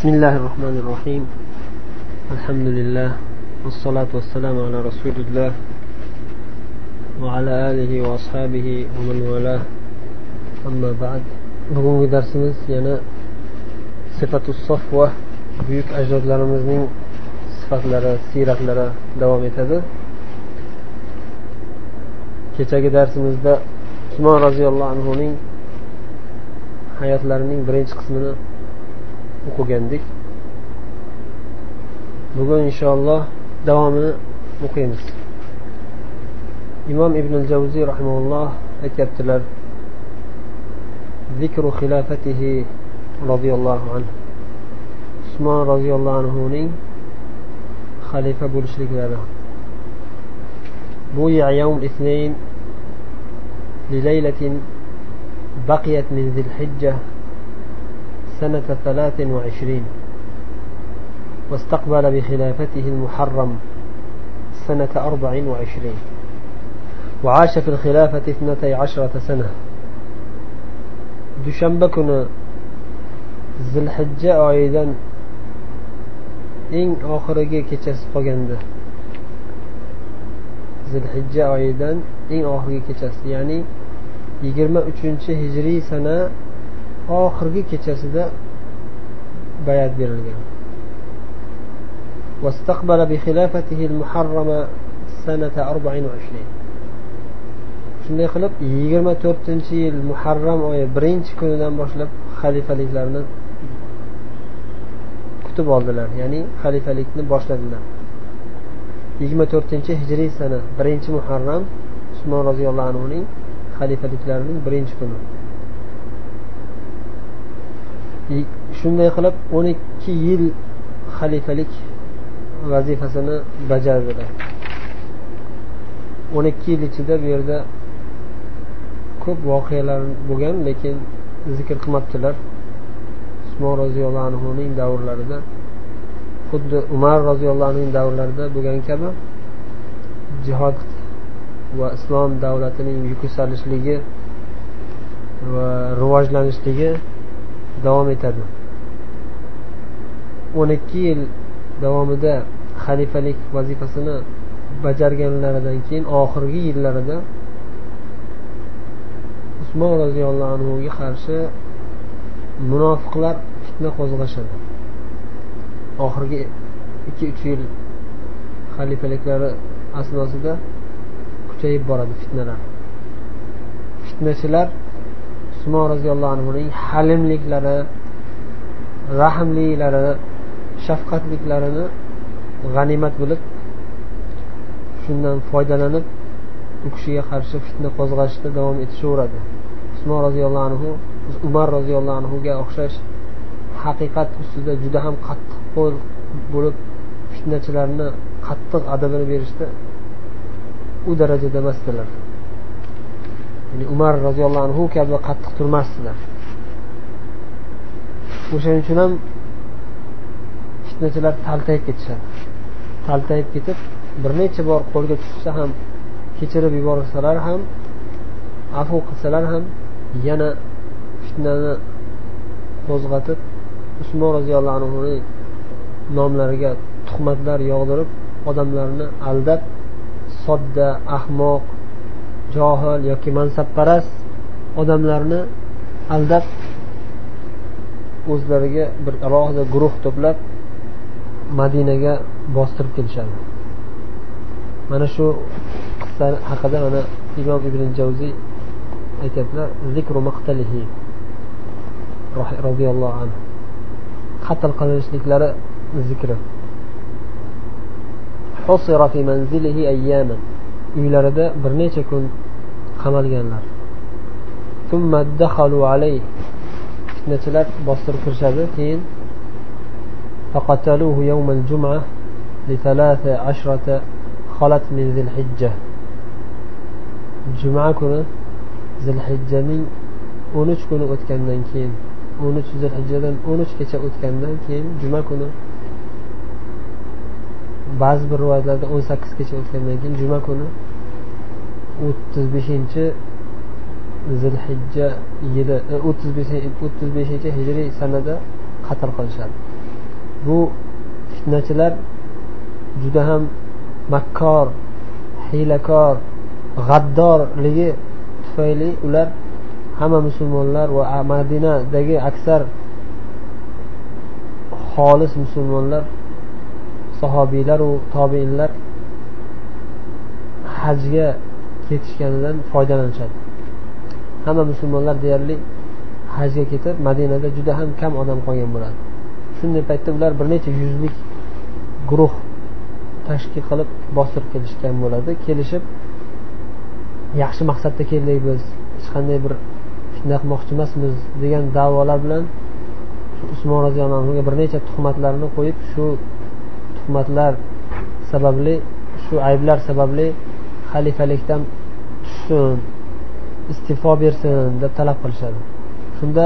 بسم الله الرحمن الرحيم الحمد لله والصلاة والسلام على رسول الله وعلى آله وأصحابه ومن والاه أما بعد bugungi darsimiz yana sifatu sofva buyuk ajdodlarimizning sifatlari siyratlari davom etadi kechagi darsimizda usmon roziyallohu anhuning hayotlarining birinchi qismini o'qigandik bugun inshaalloh davomini o'qiymiz imom ibn javziy rahimalloh aytyaptilar خلافته رضي الله عنه usmon roziyallohu anhuning xalifa bo'lishliklari بويع يوم الاثنين لليلة بقيت من ذي الحجة سنة ثلاث وعشرين واستقبل بخلافته المحرم سنة أربع وعشرين وعاش في الخلافة اثنتي عشرة سنة. دشنبكنا ذي الحجة أيضا إن أخرجي كيتشاس قوغندا ذي الحجة أيضا إن أخرجي كيتشاس يعني يجرم أتشنشي هجري سنة oxirgi kechasida bayat berilgan واستقبل بخلافته المحرمة سنة أربع وعشرين shunday qilib yigirma to'rtinchi yil muharram oyi birinchi kunidan boshlab xalifaliklarni kutib oldilar ya'ni xalifalikni boshladilar yigirma to'rtinchi hijriy sana birinchi muharram usmon roziyallohu anhuning xalifaliklarining birinchi kuni Shunday qilib o'n ikki yil xalifalik vazifasini bajardilar o'n ikki yil ichida bu yerda ko'p voqealar bo'lgan lekin zikr qilmabdilar. Usmon roziyallohu anhuning davrlarida xuddi umar roziyallohu anhuning davrlarida bo'lgan kabi jihod va islom davlatining yuksalishligi va rivojlanishligi davom etadi. O'n ikki yil davomida xalifalik vazifasini bajarganlaridan keyin oxirgi yillarida usmon roziyallohu anhuga qarshi munofiqlar fitna qo'zg'ashadi. Oxirgi ikki uch yil xalifaliklari asnosida kuchayib boradi fitnalar. Fitnachilar usmon roziyallohu anhuning halimliklari rahmliklari shafqatliklarini g'animat bilib shundan foydalanib u kishiga qarshi fitna qo'zg'ashda davom etishaveradi. Usmon roziyallohu anhu umar roziyallohu anhuga o'xshash haqiqat ustida juda ham qattiq qo'l bo'lib fitnachilarni qattiq adabini berishda u darajada emasdilar. Ya'ni umar roziyallohu anhu kabi qattiq turmasdilar o'shaning uchun ham fitnachilar taltayib ketishadi. Taltayib ketib bir necha bor qo'lga tushsa ham kechirib yuborsalar ham afu qilsalar ham yana fitnani qo'zg'atib usmon roziyallohu anhuni nomlariga tuhmatlar yog'dirib odamlarni aldab sodda ahmoq johil yoki mansabparast odamlarni aldab o'zlariga bir alohida guruh to'plab madinaga bostirib kelishadi mana shu qissa haqida mana imom ibn javziy aytyaptilar zikru maqtalihi roziyallohu anhu qatl qilinishliklari zikri حصر في منزله أياما uylarida bir necha kun qamalganlar. Fitnachilar bostirib kirishadi. Keyin juma kuni zilhijjaning o'n uch kuni o'tgandan keyin o'n uch zilhijjadan o'n uch kecha o'tgandan keyin juma kuni ba'zi bir rivoyatlarda o'n sakkizgacha o'tgandan keyin juma kuni o'ttiz beshinchi zilhijja yili e, o'ttiz beshinchi hijriy sanada qatl qilishadi bu fitnachilar juda ham makkor hiylakor g'addorligi tufayli ular hamma musulmonlar va madinadagi aksar xolis musulmonlar sahobiylaru tobeinlar hajga ketishganidan foydalanishadi. Hamma musulmonlar deyarli hajga ketib madinada juda ham kam odam qolgan bo'ladi. Shunday paytda ular bir necha yuzlik guruh tashkil qilib bostirib kelishgan bo'ladi. Kelishib yaxshi maqsadda keldik biz hech qanday bir fitna qilmoqchi emasmiz degan davolar bilan usmon roziyallohu anhuga bir necha tuhmatlarni qo'yib shu tuhmatlar sababli shu ayblar sababli xalifalikdan tushsin iste'fo bersin deb talab qilishadi. Shunda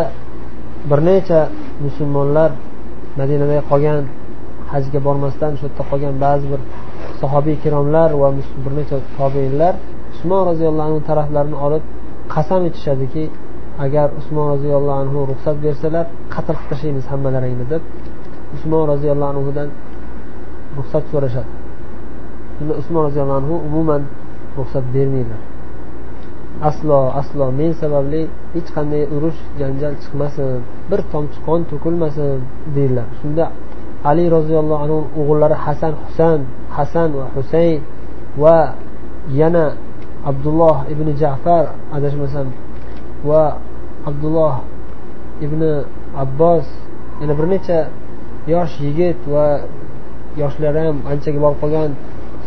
bir necha musulmonlar madinada qolgan hajga bormasdan shu yerda qolgan ba'zi bir sahobiy kiromlar va bir necha tobeinlar usmon roziyallohu anhu taraflarini olib qasam ichishadiki agar usmon roziyallohu anhu ruxsat bersalar qatl qilib tashlaymiz hammalaringni deb usmon roziyallohu anhudan ruxsat so'rashadi. Shunda usmon roziyallohu anhu umuman ruxsat bermaydilar. Aslo aslo men sababli hech qanday urush janjal chiqmasin bir tomchi qon to'kilmasin deydilar. Shunda ali roziyallohu anhu o'g'illari hasan husan hasan va husayn va yana abdulloh ibn jafar adashmasam va abdulloh ibn abbos yana bir necha yosh yigit va yoshlari ham anchaga borib qolgan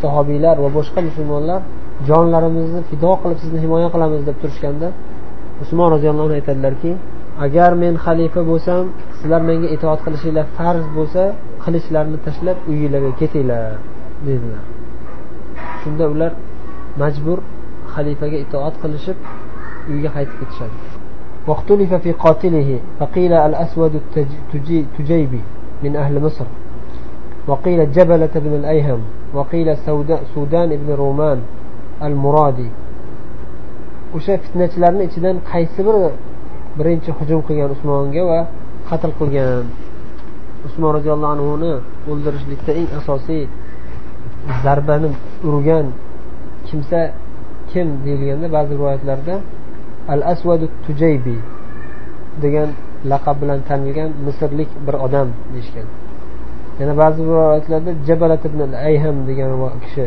sahobiylar va boshqa musulmonlar jonlarimizni fido qilib sizni himoya qilamiz deb turishganda usmon roziyallohu anhu aytadilarki agar men xalifa bo'lsam sizlar menga itoat qilishinglar farz bo'lsa qilichlarni tashlab uyinglarga ketinglar dedilar shunda ular majbur xalifaga itoat qilishib uyga qaytib ketishadi واختلف في قاتله فقيل الأسود التجيبي من أهل مصر وقيل جبلة بن الأيهم وقيل سودان بن رومان المرادي o'sha fitnachilarni ichidan qaysi biri birinchi hujum qilgan usmonga va qatl qilgan usmon roziyallohu anhuni o'ldirishlikda eng asosiy zarbani urgan kimsa kim deyilganda ba'zi rivoyatlarda al asvadu tujaybi degan laqab bilan tanilgan misrlik bir odam deyishgan yana ba'zi rivoyatlarda jabalat ibn al ayham degan kishi.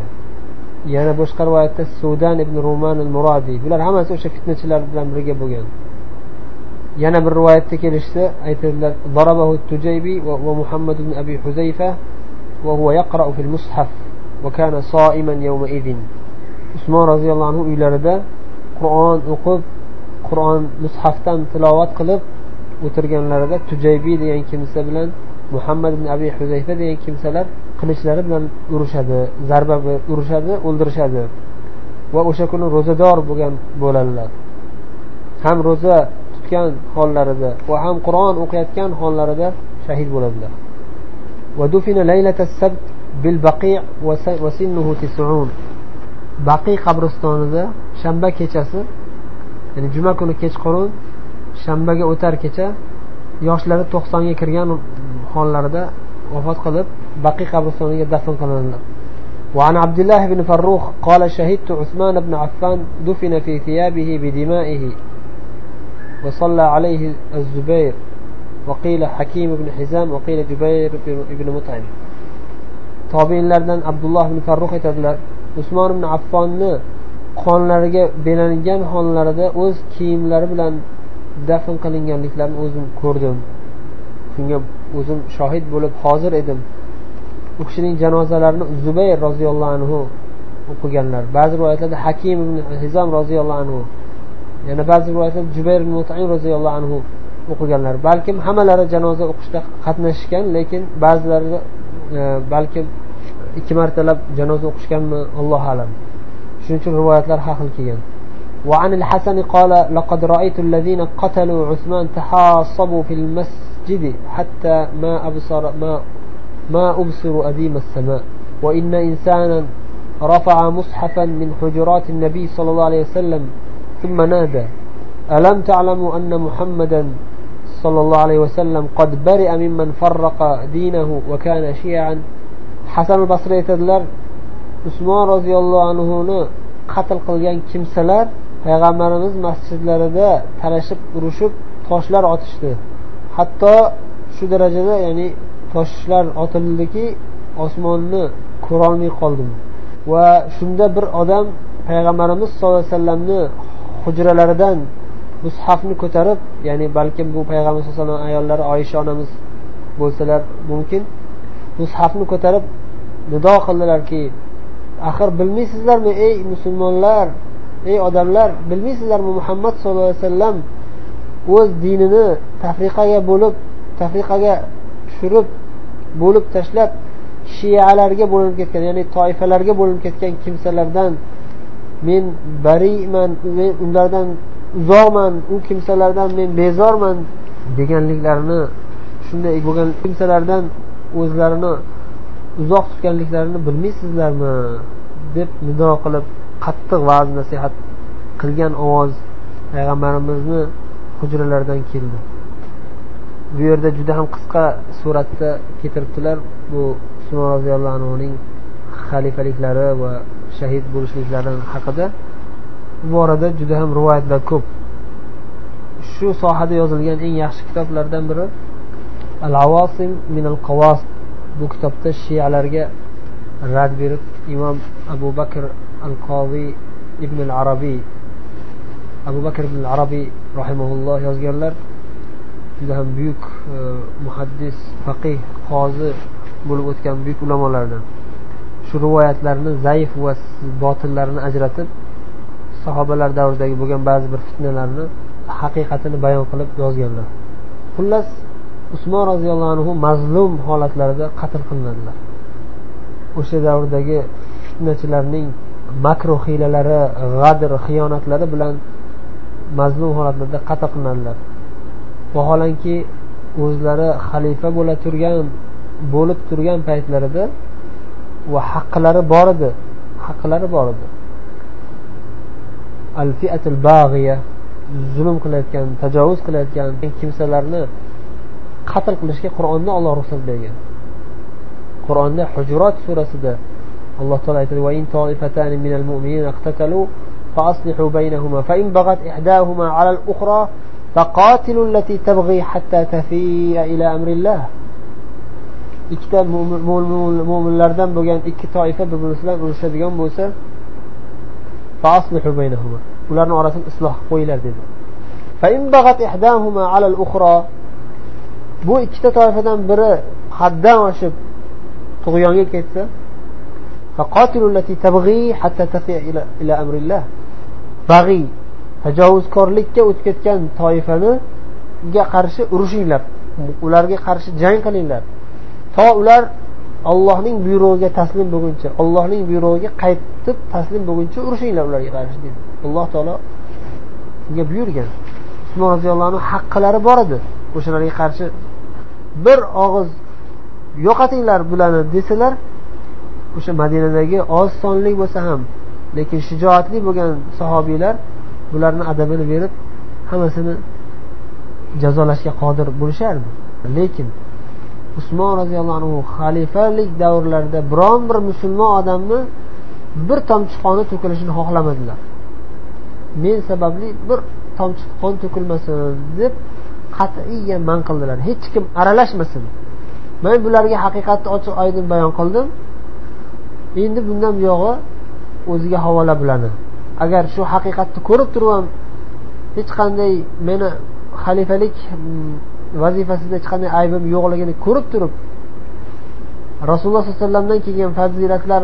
Yana boshqa rivoyatda sudan ibn ruman al murodiy bular hammasi o'sha fitnachilar bilan birga bo'lgan. Yana bir rivoyatda kelishsa aytadilar darabahu tujaybi va muhammad ibn abi huzayfa va huwa yaqra'u fil mushaf va kana soiman yawma idin usmon roziyallohu anhu uylarida qur'on o'qib qur'on mushafdan tilovat qilib o'tirganlarida tujaybiy degan kimsa bilan muhammad ibn abi huzayfa degan kimsalar qilichlari bilan urishadi zarba urishadi o'ldirishadi. Va o'sha kuni ro'zador bo'lgan bo'ladilar ham ro'za tutgan hollarida va ham qur'on o'qiyotgan hollarida shahid bo'ladilar. Baqiy qabristonida shanba kechasi ya'ni juma kuni kechqurun shanbaga o'tar kecha yoshlari to'qsonga kirgan hollarida vafot qilib baqiy qabristoniga dafn qilinadilar وعن عبد الله بن فروخ قال شهدت عثمان بن عفان دفن في ثيابه بدمائه وصلى عليه الزبير وقيل حكيم بن حزام وقيل جبير بن مطعم tobiinlardan abdulloh ibn farruh aytadilar usmon ibn affonni qonlariga belangan hollarida o'z kiyimlari bilan dafn qilinganliklarini o'zim ko'rdim shunga o'zim shohid bo'lib hozir edim u kishining janozalarini zubayr roziyallohu anhu o'qiganlar ba'zi rivoyatlarda hakim ibn hizom roziyallohu anhu yana ba'zi rivoyatlarda jubayr ibn mutain roziyallohu anhu o'qiganlar balkim hammalari janoza o'qishda qatnashishgan lekin ba'zilarida balkim ikki martalab janoza o'qishganmi allohu alam shuning uchun rivoyatlar har xil kelgan وعن الحسن قال لقد رأيت الذين قتلوا عثمان تحاصبوا في المسجد حتى ما أبصر ما ما أبصر أديم السماء. وإن إنسانا رفع مصحفا من حجرات النبي صلى الله عليه وسلم ثم نادى ألم تعلموا أن محمدا صلى الله عليه وسلم قد برئ ممن فرق دينه وكان شيعا؟ hasan basriy aytadilar usmon roziyallohu anhuni qatl qilgan kimsalar payg'ambarimiz masjidlarida talashib urushib toshlar otishdi. Hatto shu darajada ya'ni toshlar otildiki osmonni ko'rolmay qoldim. Va shunda bir odam payg'ambarimiz sallallohu alayhi vasallamni hujralaridan mushafni ko'tarib ya'ni balkim bu payg'ambar sallallohu alayhi vasallam ayollari oysha onamiz bo'lsalar mumkin mushafni ko'tarib nido qildilarki axir bilmaysizlarmi ey musulmonlar ey odamlar bilmaysizlarmi muhammad sallallohu alayhi vasallam o'z dinini tafriqaga bo'lib tafriqaga tushirib bo'lib tashlab shiyalarga bo'linib ketgan ya'ni toifalarga bo'linib ketgan kimsalardan men bariman men ulardan uzoqman u kimsalardan men bezorman deganliklarini shunday bo'lgan kimsalardan o'zlarini uzoq tutganliklarini bilmaysizlarmi? deb nido qilib qattiq va'z nasihat qilgan ovoz payg'ambarimizni hujralardan keldi. Bu yerda juda ham qisqa suratda keltiribdilar. Bu usmon roziyallohu anhuning xalifaliklari va shahid bo'lishliklari haqida. Bu borada juda ham rivoyatlar ko'p. Shu sohada yozilgan eng yaxshi kitoblardan biri al avosim min al qavos bu kitobda shiyalarga rad berib imom abu bakr al qoviy ibn al arabiy abu bakr ibn al arabiy rahimaulloh yozganlar juda ham buyuk e, muhaddis faqih qozi bo'lib o'tgan buyuk ulamolardan shu rivoyatlarni zaif va botillarini ajratib sahobalar davridagi bo'lgan ba'zi bir fitnalarni haqiqatini bayon qilib yozganlar. Xullas usmon roziyallohu anhu mazlum holatlarida qatl qilinadilar. O'sha davrdagi fitnachilarning makru hiylalari g'adr xiyonatlari bilan mazlum holatlarda qatl qilinadilar vaholanki o'zlari xalifa bo'la turgan bo'lib turgan paytlarida va haqqilari bor edi haqqilari bor edi. Al fiatul bag'iya zulm qilayotgan tajovuz qilayotgan kimsalarni qatl qilishga qur'onda olloh ruxsat bergan. Qur'onda hujurot surasida alloh taolo aytadi فأصلحوا بينهما فإن بغت إحداهما على الأخرى فقاتلوا التي تبغي حتى تفيء إلى أمر الله ikkita mo'minlardan bo'lgan ikki toifa bir birisi bilan urushadigan bo'lsa ularni orasini isloh qo'yinglar dedi bu ikkita toifadan biri haddan oshib tug'yonga ketsa bag'iy tajovuzkorlikka o'tib ketgan toifaniga qarshi urushinglar ularga qarshi jang qilinglar. To ular ollohning buyrug'iga taslim bo'lguncha ollohning buyrug'iga qaytib taslim bo'lguncha urushinglar ularga qarshi dedi. Alloh taolo unga buyurgan. Usmon roziyallohu anhu haqqilari bor edi o'shalarga qarshi bir og'iz yo'qotinglar bularni desalar o'sha madinadagi oz sonli bo'lsa ham lekin shijoatli bo'lgan sahobiylar bularni adabini berib hammasini jazolashga qodir bo'lishardi. Lekin usmon roziyallohu anhu xalifalik davrlarida biron bir musulmon odamni bir tomchi qoni to'kilishini xohlamadilar. Men sababli bir tomchi qon to'kilmasin deb qat'iyan man qildilar. Hech kim aralashmasin. Man bularga haqiqatni ochiq oydin bayon qildim. Endi bundan buyog'i o'ziga havola bularni agar shu haqiqatni ko'rib turib ham hech qanday meni xalifalik mm, vazifasida hech qanday aybim yo'qligini ko'rib turib rasululloh sollallohu alayhi vasallamdan kelgan fazilatlar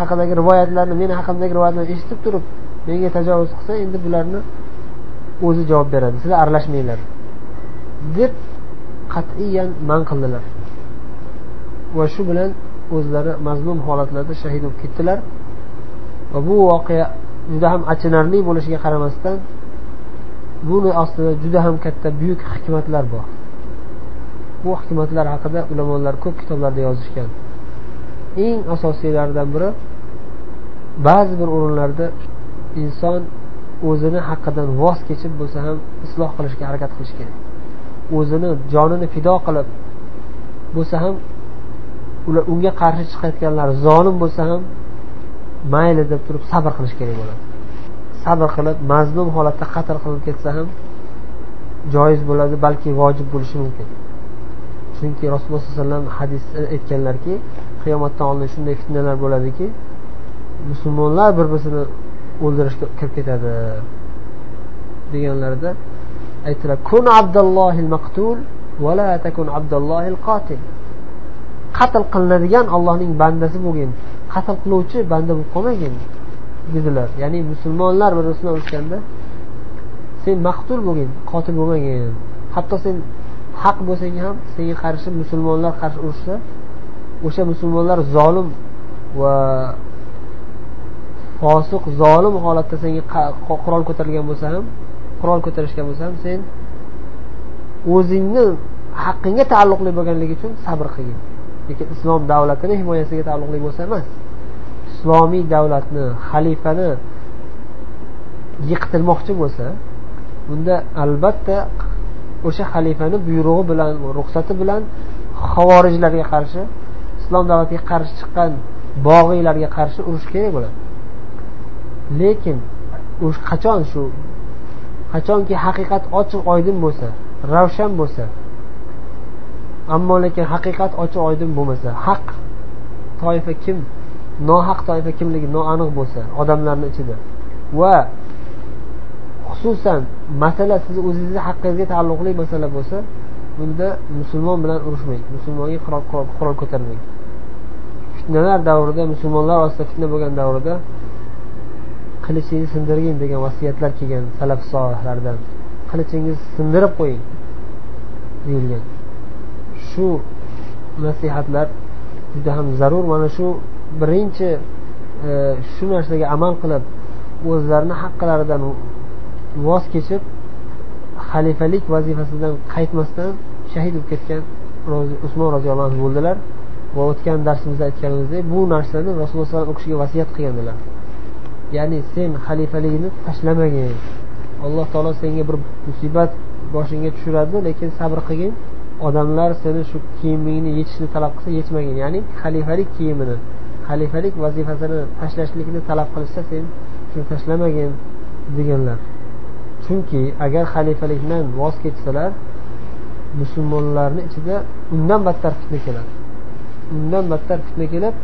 haqidagi rivoyatlarni meni haqimdagi rivoyatlarni eshitib turib menga tajovuz qilsa endi bularni o'zi javob beradi. Sizlar aralashmanglar deb qat'iyan man qildilar. Va shu bilan o'zlari mazlum holatlarda shahid bo'lib ketdilar. Va bu voqea juda ham achinarli bo'lishiga qaramasdan buni ostida juda ham katta buyuk hikmatlar bor. Bu hikmatlar haqida ulamolar ko'p kitoblarda yozishgan. Eng asosiylaridan biri ba'zi bir o'rinlarda inson o'zini haqqidan voz kechib bo'lsa ham isloh qilishga harakat qilish kerak. O'zini jonini fido qilib bo'lsa ham ular unga qarshi chiqayotganlar zolim bo'lsa ham mayli deb turib sabr qilish kerak bo'ladi. Sabr qilib mazlum holatda qatl qilib ketsa ham joiz bo'ladi balki vojib bo'lishi mumkin. Chunki rasululloh sollallohu alayhi vasallam hadis aytganlarki qiyomatdan oldin shunday fitnalar bo'ladiki musulmonlar bir birini o'ldirishga kirib ketadi deganlarida aytdilar kun abdallohil maqtul vala takun abdallohil qotil qatl qilinadigan allohning bandasi bo'lgin. Qatl qiluvchi banda bo'lib qolmagin dedilar. Ya'ni musulmonlar bir birini urushganda sen maqtul bo'lgin qotil bo'lmagin. Hatto sen haq bo'lsang ham senga qarshi musulmonlar qarshi urushsa o'sha musulmonlar zolim va fosiq zolim holatda senga qurol ko'tarilgan bo'lsa ham qurol ko'tarishgan bo'lsa ham sen o'zingni haqqingga taalluqli bo'lganligi uchun sabr qilgin. Lekin islom davlatini himoyasiga taalluqli bo'lsa emas. Islomiy davlatni xalifani yiqitilmoqchi bo'lsa bunda albatta o'sha xalifani buyrug'i bilan ruxsati bilan havorijlarga qarshi islom davlatiga qarshi chiqqan bog'iylarga qarshi urush kerak bo'ladi. Lekin qachon shu qachonki haqiqat ochiq oydin bo'lsa ravshan bo'lsa ammo lekin haqiqat ochiq oydin bo'lmasa haq toifa kim nohaq toifa kimligi noaniq bo'lsa odamlarni ichida. Va xususan masala sizni o'zingizni haqqingizga taalluqli masala bo'lsa bunda musulmon bilan urushmang. Musulmonga qurol ko'tarmang. Fitnalar davrida musulmonlar orasida fitna bo'lgan davrida qilichingizni sindirgin degan vasiyatlar kelgan salaf solihlardan. Qilichingizni sindirib qo'ying deyilgan. Shu nasihatlar juda ham zarur. Mana shu birinchi e, shu narsaga amal qilib o'zlarini haqqilaridan voz kechib xalifalik vazifasidan qaytmasdan shahid bo'lib ketgan usmon roziyallohu anhu bo'ldilar va o'tgan darsimizda aytganimizdek bu narsani rasululloh alayhi vasallam u kishiga vasiyat qilgandilar. Ya'ni sen xalifaligini tashlamagin. Alloh taolo senga bir musibat boshingga tushiradi lekin sabr qilgin. Odamlar seni shu kiyimingni yechishni talab qilsa yechmagin. Ya'ni xalifalik kiyimini xalifalik vazifasini tashlashlikni talab qilishsa sen shuni tashlamagin deganlar. Chunki agar xalifalikdan voz kechsalar musulmonlarni ichida undan battar fitna keladi. Undan battar fitna kelib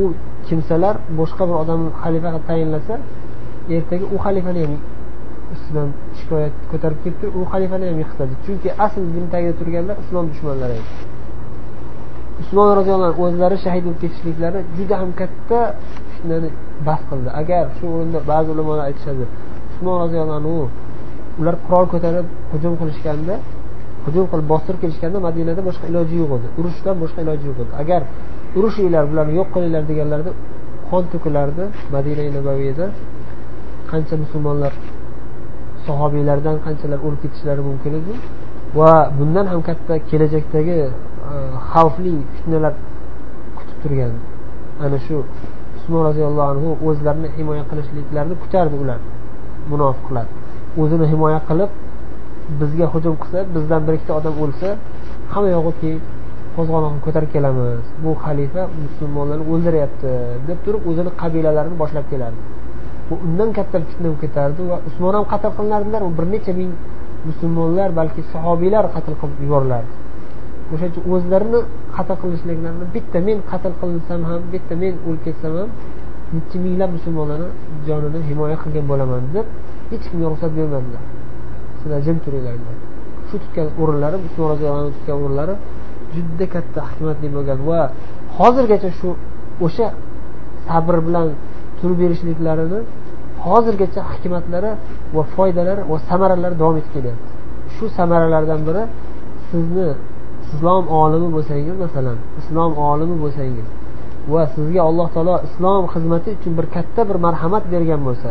u kimsalar boshqa bir odamni xalifa qilib tayinlasa ertaga u xalifani ham ustidan shikoyat ko'tarib kelib turib u xalifani ham yiqitadi. Chunki asl din tagida turganlar islom dushmanlari edi. Usmon roziyallohu anhu o'zlari shahid bo'lib ketishliklari juda ham katta fitnani bas qildi. Agar shu o'rinda ba'zi ulamolar aytishadi usmon roziyallohu anhu ular qurol ko'tarib hujum qilishganda hujum qilib bostirib kelishganda madinada boshqa iloji yo'q edi. Urushdan boshqa iloji yo'q edi. Agar urushinglar bularni yo'q qilinglar deganlarida qon to'kilardi madina nabaviyda qancha musulmonlar sahobiylardan qanchalar o'lib ketishlari mumkin edi? Va bundan ham katta kelajakdagi E, xavfli fitnalar kutib turgan. Ana shu usmon roziyallohu anhu o'zlarini himoya qilishliklarini kutardi ular munofiqlar. O'zini himoya qilib bizga hujum qilsa bizdan bir ikkita odam o'lsa hamma yog'i keyin qo'zg'olonni ko'tarib kelamiz. Bu xalifa musulmonlarni o'ldiryapti deb turib o'zini qabilalarini boshlab kelardi. Bu undan katta fitna bo'lib ketardi va usmon ham qatl qilinardilar. Bir necha ming musulmonlar balki sahobiylar qatl qilib yuborilardi o'shaning uchun o'zlarini qatl qilishliklarini bitta men qatl qilinsam ham bitta men o'lib ketsam ham necha minglab musulmonlarni jonini himoya qilgan bo'laman deb hech kimga ruxsat bermadilar. Sizlar jim turinglar shu tutgan o'rinlari usmon roziyallohu anhu tutgan o'rinlari juda katta hikmatli bo'lgan va hozirgacha shu o'sha sabr bilan turib berishliklarini hozirgacha hikmatlari va foydalari va samaralari davom etib kelyapti. Shu samaralardan biri sizni islom olimi bo'lsangiz masalan islom olimi bo'lsangiz va sizga alloh taolo islom xizmati uchun bir katta bir marhamat bergan bo'lsa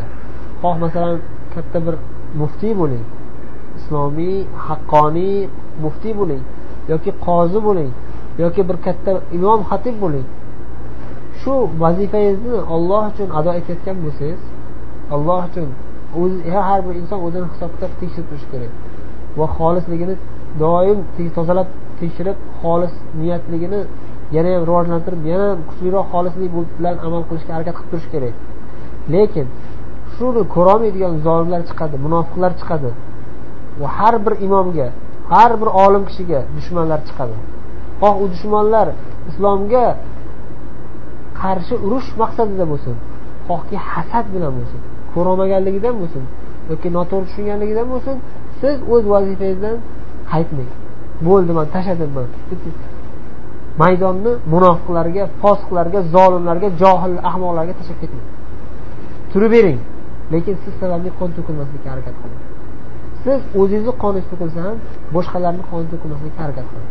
xoh masalan katta bir muftiy bo'ling islomiy haqqoniy muftiy bo'ling yoki qozi bo'ling yoki bir katta imom xatib bo'ling. Shu vazifangizni olloh uchun ado etayotgan bo'lsangiz alloh uchun har bir inson o'zini hisob kitob tekshirib turishi kerak va xolisligini doim tozalab tekshirib xolis niyatligini yana ham rivojlantirib yana ham kuchliroq xolislik bilan amal qilishga harakat qilib turish kerak. Lekin shuni ko'rolmaydigan zolimlar chiqadi munofiqlar chiqadi. Va har bir imomga har bir olim kishiga dushmanlar chiqadi. Xoh u dushmanlar islomga qarshi urush maqsadida bo'lsin xohki hasad bilan bo'lsin ko'rolmaganligidan bo'lsin yoki noto'g'ri tushunganligidan bo'lsin siz o'z vazifangizdan qaytmang. Bo'ldi man tashladim man maydonni munofiqlarga fosiqlarga zolimlarga johil ahmoqlarga tashlab ketmang turib bering. Lekin siz sababli qon to'kilmaslikka harakat qiling. Siz o'zingizni qoningiz to'kilsa ham boshqalarni qoni to'kilmaslikka harakat qiling.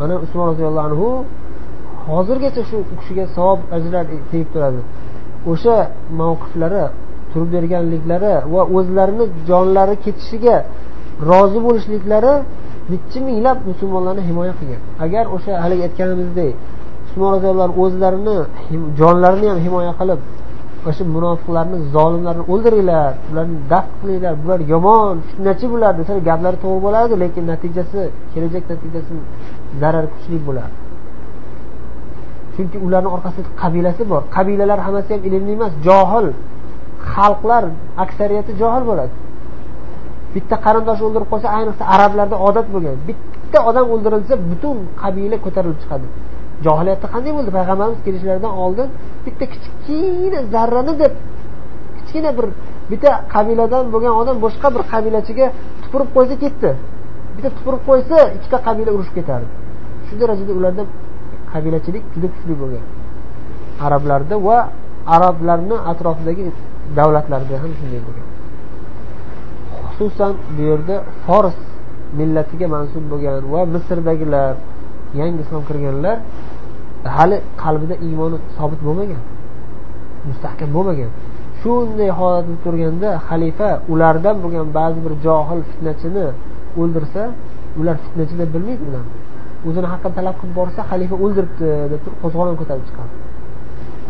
Mana usmon roziyallohu anhu hozirgacha shu kishiga savob ajrlar tegib turadi. O'sha mavqiflari turib berganliklari va o'zlarini jonlari ketishiga rozi bo'lishliklari nechi minglab musulmonlarni himoya qilgan. Agar o'sha haligi aytganimizdek usmon roziyallohu o'zlarini jonlarini ham himoya qilib o'sha munofiqlarni zolimlarni o'ldiringlar ularni daf qilinglar bular yomon fitnachi bular desa gaplari to'g'ri bo'ladi lekin natijasi kelajak natijasi zarar kuchli bo'ladi. Chunki ularni orqasida qabilasi bor. Qabilalar hammasi ham ilmli emas johil xalqlar aksariyati johil bo'ladi. Bitta qarindosh o'ldirib qolsa ayniqsa arablarda odat bo'lgan. Bitta odam o'ldirilsa butun qabila ko'tarilib chiqadi. Johiliyatda qanday bo'ldi? Payg'ambarimiz kelishlaridan oldin bitta kichkina zarrani deb kichkina bir bitta qabiladan bo'lgan odam boshqa bir qabilachiga tupurib qo'ysa ketdi. Bitta tupurib qo'ysa ikkita qabila urushib ketardi. Shu darajada ularda qabilachilik juda kuchli bo'lgan. Arablarda va arablarni atrofidagi davlatlarda ham shunday bo'lgan. Xususan bu yerda fors millatiga mansub bo'lgan va misrdagilar yangi islom kirganlar hali qalbida iymoni sobit bo'lmagan mustahkam bo'lmagan. Shunday holatda turganda xalifa ulardan bo'lgan ba'zi bir johil fitnachini o'ldirsa ular fitnachi deb bilmaydi ularni. O'zini haqqini talab qilib borsa xalifa o'ldiribdi deb turib qo'zg'olon ko'tarib chiqadi.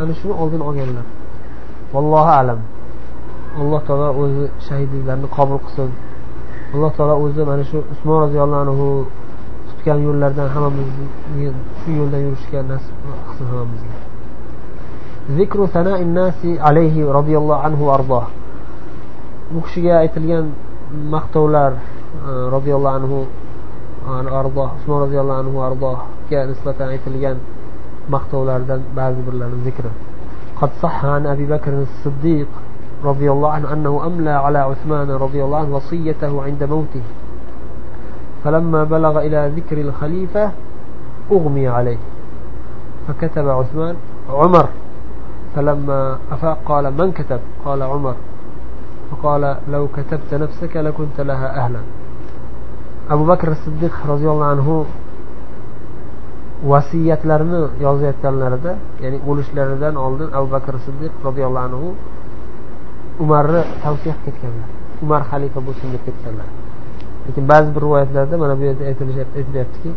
Ana shuni oldini olganlar. Vallohu alam. alloh taolo o'zi shahidliklarni qabul qilsin alloh taolo o'zi mana shu usmon roziyallohu anhu tutgan yo'llardan hammamizni shu yo'ldan yurishga nasib qilsin hammamizga zikru sanai nasi alayhi roziyallohu anhu ardoh bu kishiga aytilgan maqtovlar e, roziyallohu anhu ardoh usmon roziyallohu anhu ardohga nisbatan aytilgan maqtovlardan ba'zi birlarini zikri قد صح عن أبي بكر الصديق رضي الله عنه أنه أملى على عثمان رضي الله عنه وصيته عند موته. فلما بلغ إلى ذكر الخليفة أغمي عليه. فكتب عثمان عمر. فلما أفاق قال من كتب؟ قال عمر. فقال لو كتبت نفسك لكنت لها أهلا. أبو بكر الصديق رضي الله عنه vasiyatlarini yozayotganlarida ya'ni o'lishlaridan oldin abu bakr siddiq roziyallohu anhu umarni tavsiya qilib ketganlar. Umar xalifa bo'lsin deb ketganlar. Lekin ba'zi bir rivoyatlarda mana bu yerda aytilyaptiki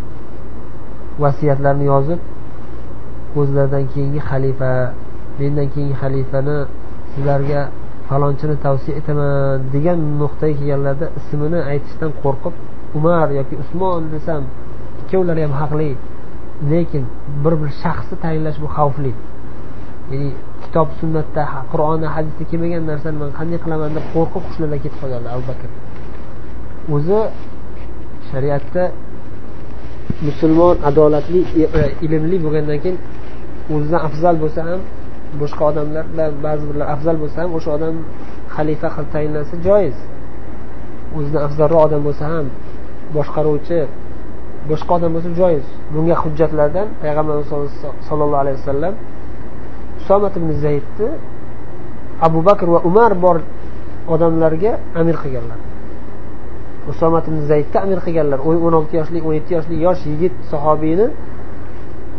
vasiyatlarni yozib o'zlaridan keyingi xalifa mendan keyingi xalifani sizlarga falonchini tavsiya etaman degan nuqtaga kelganlarda ismini aytishdan qo'rqib umar yoki usmon desam ikkovlari ham haqli lekin bir bir shaxsni tayinlash bu xavfli. Ya'ni kitob sunnatda qur'onda hadisda kelmagan narsani man qanday qilaman deb qo'rqib hushlardan ketib qolganlar abu bakr. O'zi shariatda musulmon adolatli e, e, ilmli bo'lgandan keyin o'zidan afzal bo'lsa ham boshqa odamlardan ba'zi birlar afzal bo'lsa ham o'sha odam xalifa qilib tayinlansa joiz. O'zidan afzalroq odam bo'lsa ham boshqaruvchi boshqa odam bo'lsa joiz. Bunga hujjatlardan payg'ambarimiz sollallohu alayhi vasallam usomat ibn zaydni abu bakr va umar bor odamlarga amir qilganlar. Usomat ibn zaydni amir qilganlar. O'n olti yoshlik o'n yetti yoshlik yosh yigit sahobiyni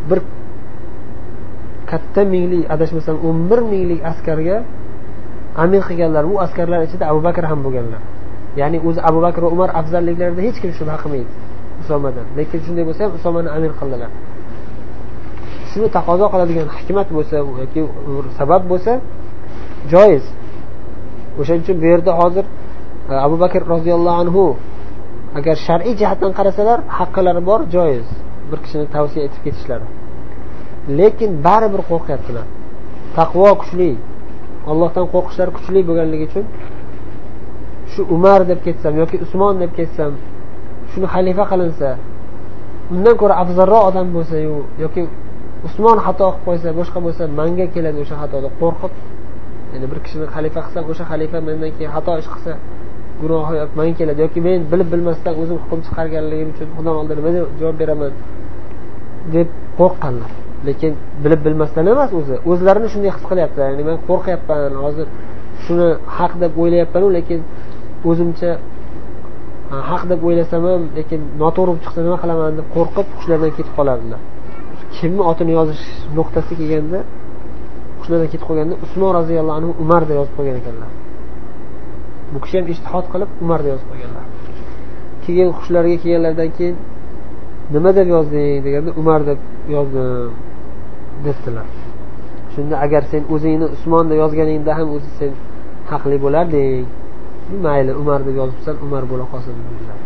bir katta minglik adashmasam o'n bir minglik askarga amir qilganlar. Bu askarlar ichida abu bakr ham bo'lganlar. Ya'ni o'zi abu bakr va umar afzalliklarida hech kim shubha qilmaydi usomadan lekin shunday bo'lsa ham usomani amir qildilar. Shuni taqozo qiladigan hikmat bo'lsa yoki sabab bo'lsa joiz. O'shaning uchun bu yerda hozir e, abu bakr roziyallohu anhu agar shar'iy jihatdan qarasalar haqqilari bor joiz. Bir kishini tavsiya etib ketishlari. Lekin baribir qo'rqyaptilar. Taqvo kuchli. Allohdan qo'rqishlari kuchli bo'lganligi uchun shu umar deb ketsam yoki usmon deb ketsam shuni xalifa qilinsa undan ko'ra afzalroq odam bo'lsayu yoki usmon xato qilib qo'ysa boshqa bo'lsa manga keladi o'sha xatoda qo'rqib. Ya'ni bir kishini xalifa qilsam o'sha xalifa mendan keyin xato ish qilsa gunohi manga keladi. Yoki men bilib bilmasdan o'zim hukm chiqarganligim uchun xudoni oldida nima javob beraman deb qo'rqqanlar. Lekin bilib bilmasdan emas o'zi. O'zlarini shunday his qilyaptilar ya'ni men qo'rqyapman hozir shuni haq deb o'ylayapmanu lekin o'zimcha haq deb o'ylasam ham lekin noto'g'ri bo'lib chiqsa nima qilaman deb qo'rqib hushlaridan ketib qolardilar. Kimni otini yozish nuqtasi kelganda hushlaridan ketib qolganda usmon roziyallohu anhu umar deb yozib qo'ygan ekanlar. Bu kishi ham ishtihod qilib umar deb yozib qo'yganlar. Keyin hushlariga kelganlaridan keyin nima deb yozding deganda umar deb yozdim debdilar. Shunda agar sen o'zingni usmon deb yozganingda ham o'zi sen haqli bo'larding. Mayli umar deb yozibsan umar bo'la qolsin dedilar.